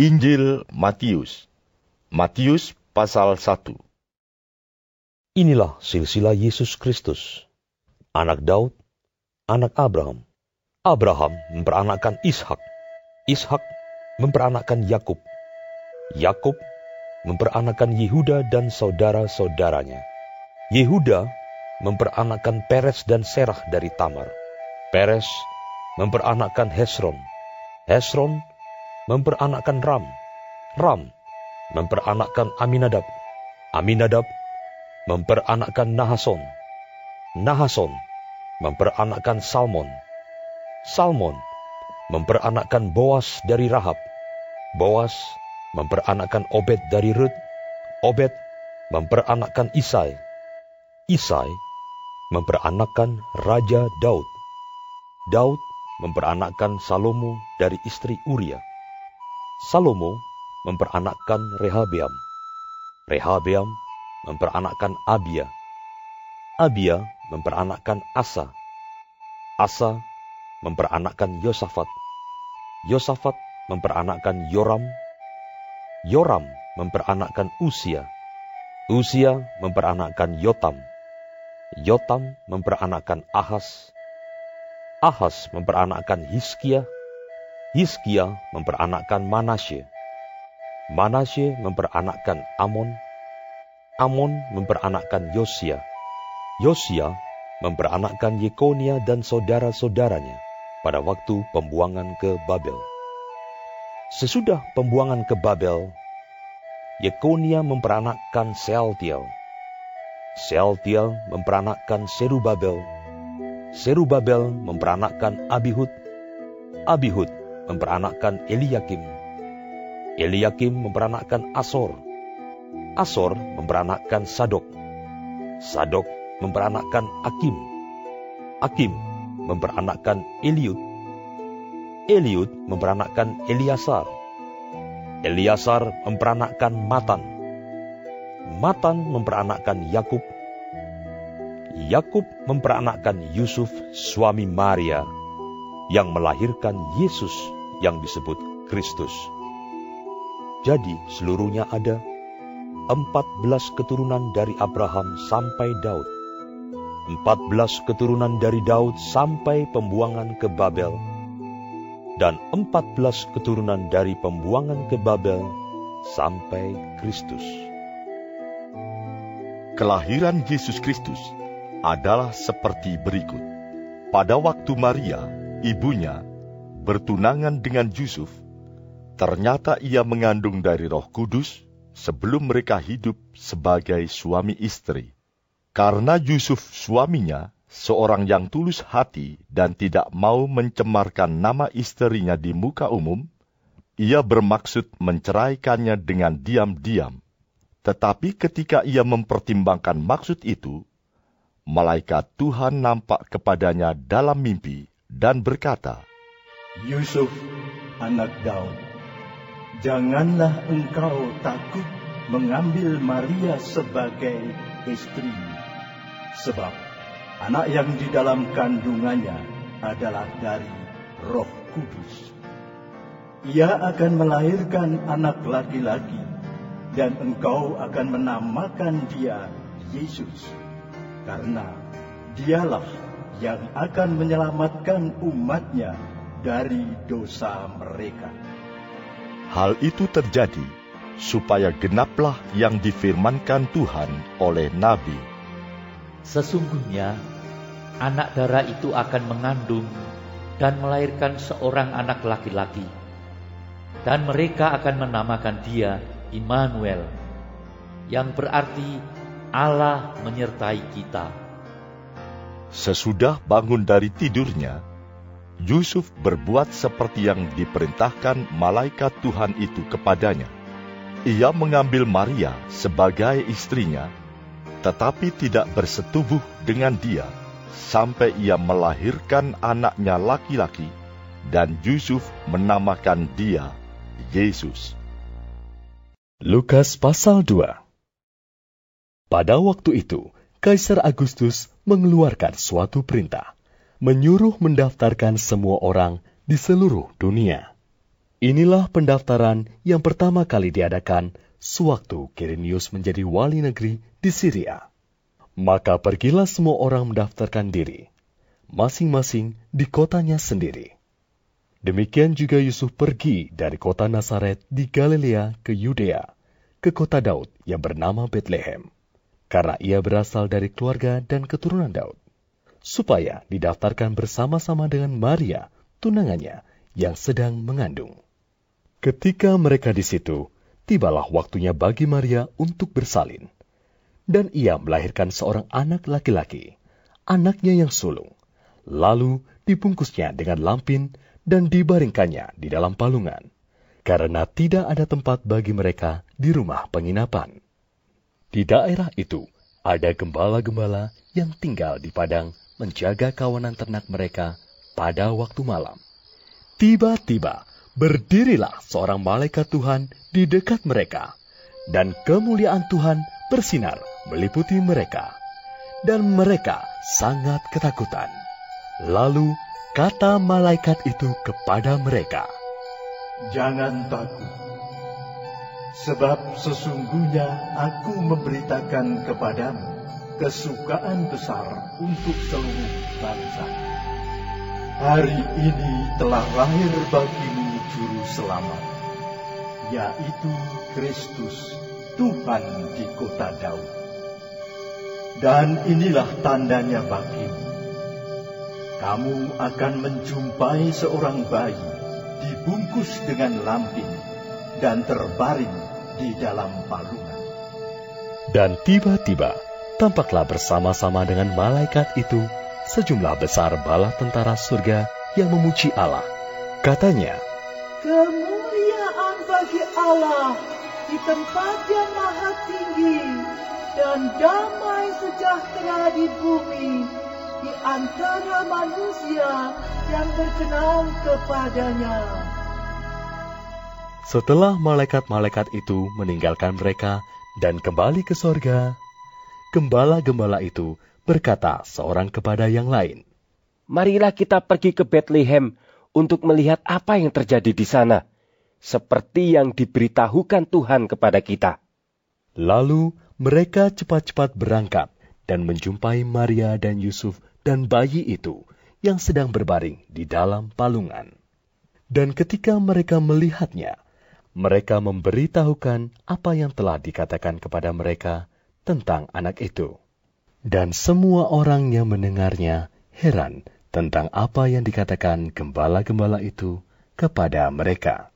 Injil Matius Matius pasal 1 Inilah silsilah Yesus Kristus, anak Daud, anak Abraham. Abraham memperanakkan Ishak, Ishak memperanakkan Yakub, Yakub memperanakkan Yehuda dan saudara-saudaranya. Yehuda memperanakkan Peres dan Serah dari Tamar. Peres memperanakkan Hesron. Hesron memperanakkan Ram. Ram memperanakkan Aminadab. Aminadab memperanakkan Nahason. Nahason memperanakkan Salmon. Salmon memperanakkan Boas dari Rahab. Boas memperanakkan Obed dari Rut, Obed memperanakkan Isai, Isai memperanakkan Raja Daud, Daud memperanakkan Salomo dari istri Uria, Salomo memperanakkan Rehabeam, Rehabeam memperanakkan Abia, Abia memperanakkan Asa, Asa memperanakkan Yosafat, Yosafat memperanakkan Yoram Yoram memperanakkan Usia. Usia memperanakkan Yotam. Yotam memperanakkan Ahas. Ahas memperanakkan Hiskia. Hiskia memperanakkan Manasye. Manasye memperanakkan Amon. Amon memperanakkan Yosia. Yosia memperanakkan Yekonia dan saudara-saudaranya pada waktu pembuangan ke Babel. Sesudah pembuangan ke Babel, Yekonia memperanakkan Sealtiel. Sealtiel memperanakkan Serubabel. Serubabel memperanakkan Abihud. Abihud memperanakkan Eliakim. Eliakim memperanakkan Asor. Asor memperanakkan Sadok. Sadok memperanakkan Akim. Akim memperanakkan Eliud. Eliud memperanakkan Eliasar. Eliasar memperanakkan Matan. Matan memperanakkan Yakub. Yakub memperanakkan Yusuf suami Maria yang melahirkan Yesus yang disebut Kristus. Jadi seluruhnya ada empat belas keturunan dari Abraham sampai Daud. Empat belas keturunan dari Daud sampai pembuangan ke Babel dan empat belas keturunan dari pembuangan ke Babel sampai Kristus. Kelahiran Yesus Kristus adalah seperti berikut. Pada waktu Maria, ibunya, bertunangan dengan Yusuf, ternyata ia mengandung dari roh kudus sebelum mereka hidup sebagai suami istri. Karena Yusuf suaminya seorang yang tulus hati dan tidak mau mencemarkan nama istrinya di muka umum, ia bermaksud menceraikannya dengan diam-diam. Tetapi ketika ia mempertimbangkan maksud itu, malaikat Tuhan nampak kepadanya dalam mimpi dan berkata, Yusuf, anak Daud, janganlah engkau takut mengambil Maria sebagai istri, sebab Anak yang di dalam kandungannya adalah dari Roh Kudus. Ia akan melahirkan anak laki-laki, dan engkau akan menamakan dia Yesus, karena dialah yang akan menyelamatkan umatnya dari dosa mereka. Hal itu terjadi supaya genaplah yang difirmankan Tuhan oleh Nabi. Sesungguhnya anak darah itu akan mengandung dan melahirkan seorang anak laki-laki. Dan mereka akan menamakan dia Immanuel, yang berarti Allah menyertai kita. Sesudah bangun dari tidurnya, Yusuf berbuat seperti yang diperintahkan malaikat Tuhan itu kepadanya. Ia mengambil Maria sebagai istrinya, tetapi tidak bersetubuh dengan dia sampai ia melahirkan anaknya laki-laki, dan Yusuf menamakan dia Yesus. Lukas pasal 2 Pada waktu itu, Kaisar Agustus mengeluarkan suatu perintah menyuruh mendaftarkan semua orang di seluruh dunia. Inilah pendaftaran yang pertama kali diadakan sewaktu Quirinius menjadi wali negeri di Syria. Maka pergilah semua orang mendaftarkan diri, masing-masing di kotanya sendiri. Demikian juga Yusuf pergi dari kota Nazaret di Galilea ke Yudea, ke kota Daud yang bernama Bethlehem, karena ia berasal dari keluarga dan keturunan Daud supaya didaftarkan bersama-sama dengan Maria, tunangannya, yang sedang mengandung. Ketika mereka di situ, tibalah waktunya bagi Maria untuk bersalin. Dan ia melahirkan seorang anak laki-laki, anaknya yang sulung. Lalu dibungkusnya dengan lampin dan dibaringkannya di dalam palungan, karena tidak ada tempat bagi mereka di rumah penginapan. Di daerah itu ada gembala-gembala yang tinggal di padang menjaga kawanan ternak mereka pada waktu malam. Tiba-tiba berdirilah seorang malaikat Tuhan di dekat mereka, dan kemuliaan Tuhan bersinar meliputi mereka, dan mereka sangat ketakutan. Lalu kata malaikat itu kepada mereka, "Jangan takut, sebab sesungguhnya Aku memberitakan kepadamu kesukaan besar untuk seluruh bangsa. Hari ini telah lahir bagimu juru selamat, yaitu Kristus, Tuhan di kota Daud. Dan inilah tandanya bagimu. Kamu akan menjumpai seorang bayi dibungkus dengan lampin dan terbaring di dalam palungan. Dan tiba-tiba tampaklah bersama-sama dengan malaikat itu sejumlah besar bala tentara surga yang memuji Allah. Katanya, Kemuliaan bagi Allah di tempat yang maha tinggi dan damai sejahtera di bumi di antara manusia yang berkenan kepadanya. Setelah malaikat-malaikat itu meninggalkan mereka dan kembali ke sorga, gembala-gembala itu berkata seorang kepada yang lain, Marilah kita pergi ke Bethlehem untuk melihat apa yang terjadi di sana, seperti yang diberitahukan Tuhan kepada kita. Lalu mereka cepat-cepat berangkat dan menjumpai Maria dan Yusuf dan bayi itu yang sedang berbaring di dalam palungan. Dan ketika mereka melihatnya, mereka memberitahukan apa yang telah dikatakan kepada mereka tentang anak itu. Dan semua orang yang mendengarnya heran tentang apa yang dikatakan gembala-gembala itu kepada mereka.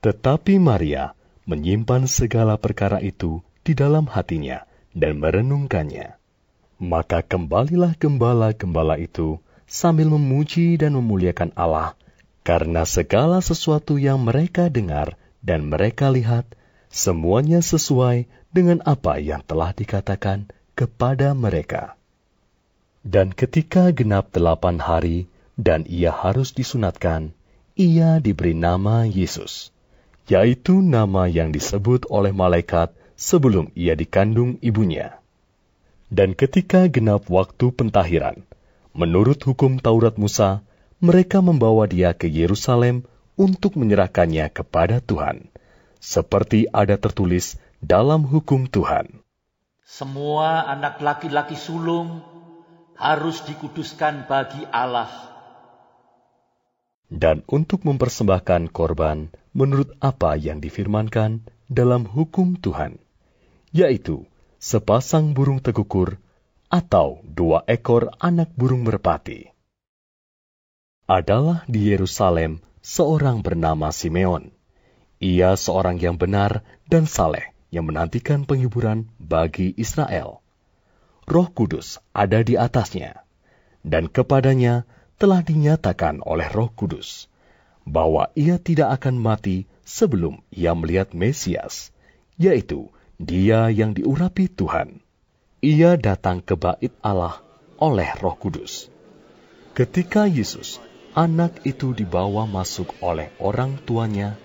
Tetapi Maria menyimpan segala perkara itu di dalam hatinya dan merenungkannya. Maka kembalilah gembala-gembala itu sambil memuji dan memuliakan Allah karena segala sesuatu yang mereka dengar dan mereka lihat semuanya sesuai dengan apa yang telah dikatakan kepada mereka. Dan ketika genap delapan hari dan ia harus disunatkan, ia diberi nama Yesus, yaitu nama yang disebut oleh malaikat sebelum ia dikandung ibunya. Dan ketika genap waktu pentahiran, menurut hukum Taurat Musa, mereka membawa dia ke Yerusalem untuk menyerahkannya kepada Tuhan, seperti ada tertulis dalam hukum Tuhan. Semua anak laki-laki sulung harus dikuduskan bagi Allah. Dan untuk mempersembahkan korban menurut apa yang difirmankan dalam hukum Tuhan, yaitu sepasang burung tekukur atau dua ekor anak burung merpati. Adalah di Yerusalem seorang bernama Simeon. Ia seorang yang benar dan saleh yang menantikan penghiburan bagi Israel. Roh Kudus ada di atasnya, dan kepadanya telah dinyatakan oleh Roh Kudus bahwa ia tidak akan mati sebelum ia melihat Mesias, yaitu Dia yang diurapi Tuhan. Ia datang ke bait Allah oleh Roh Kudus. Ketika Yesus, anak itu dibawa masuk oleh orang tuanya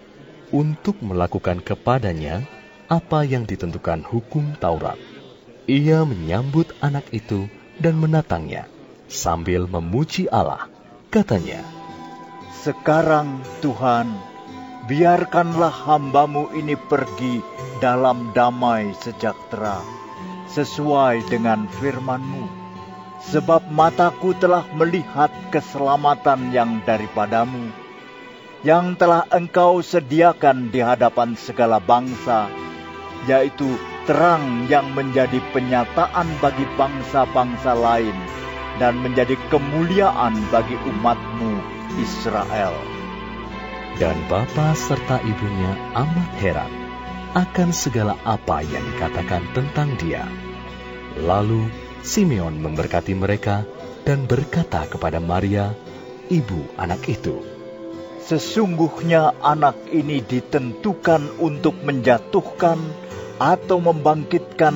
untuk melakukan kepadanya apa yang ditentukan hukum Taurat. Ia menyambut anak itu dan menatangnya sambil memuji Allah. Katanya, Sekarang Tuhan, biarkanlah hambamu ini pergi dalam damai sejahtera, sesuai dengan firmanmu. Sebab mataku telah melihat keselamatan yang daripadamu, yang telah engkau sediakan di hadapan segala bangsa, yaitu terang yang menjadi penyataan bagi bangsa-bangsa lain dan menjadi kemuliaan bagi umatmu Israel. Dan bapa serta ibunya amat heran akan segala apa yang dikatakan tentang dia. Lalu Simeon memberkati mereka dan berkata kepada Maria, ibu anak itu, Sesungguhnya anak ini ditentukan untuk menjatuhkan atau membangkitkan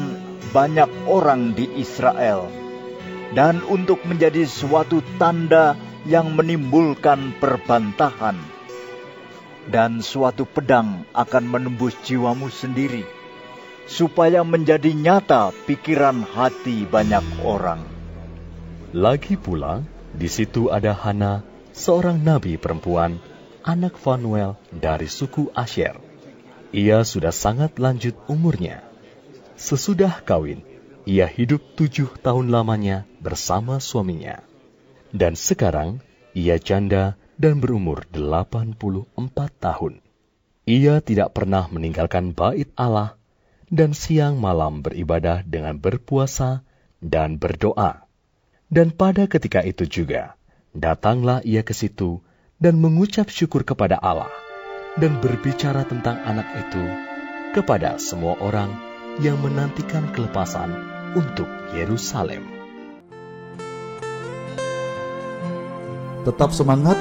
banyak orang di Israel, dan untuk menjadi suatu tanda yang menimbulkan perbantahan, dan suatu pedang akan menembus jiwamu sendiri, supaya menjadi nyata pikiran hati banyak orang. Lagi pula, di situ ada Hana, seorang nabi perempuan, anak Fanuel dari suku Asher. Ia sudah sangat lanjut umurnya. Sesudah kawin, ia hidup tujuh tahun lamanya bersama suaminya. Dan sekarang, ia janda dan berumur 84 tahun. Ia tidak pernah meninggalkan bait Allah dan siang malam beribadah dengan berpuasa dan berdoa. Dan pada ketika itu juga, datanglah ia ke situ dan mengucap syukur kepada Allah dan berbicara tentang anak itu kepada semua orang yang menantikan kelepasan untuk Yerusalem. Tetap semangat,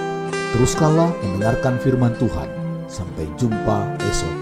teruskanlah mendengarkan firman Tuhan. Sampai jumpa esok